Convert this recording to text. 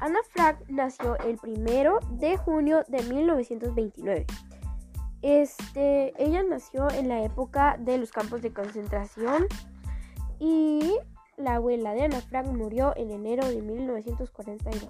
Ana Frank nació el primero de junio de 1929. Este, ella nació en la época de los campos de concentración y la abuela de Ana Frank murió en enero de 1942.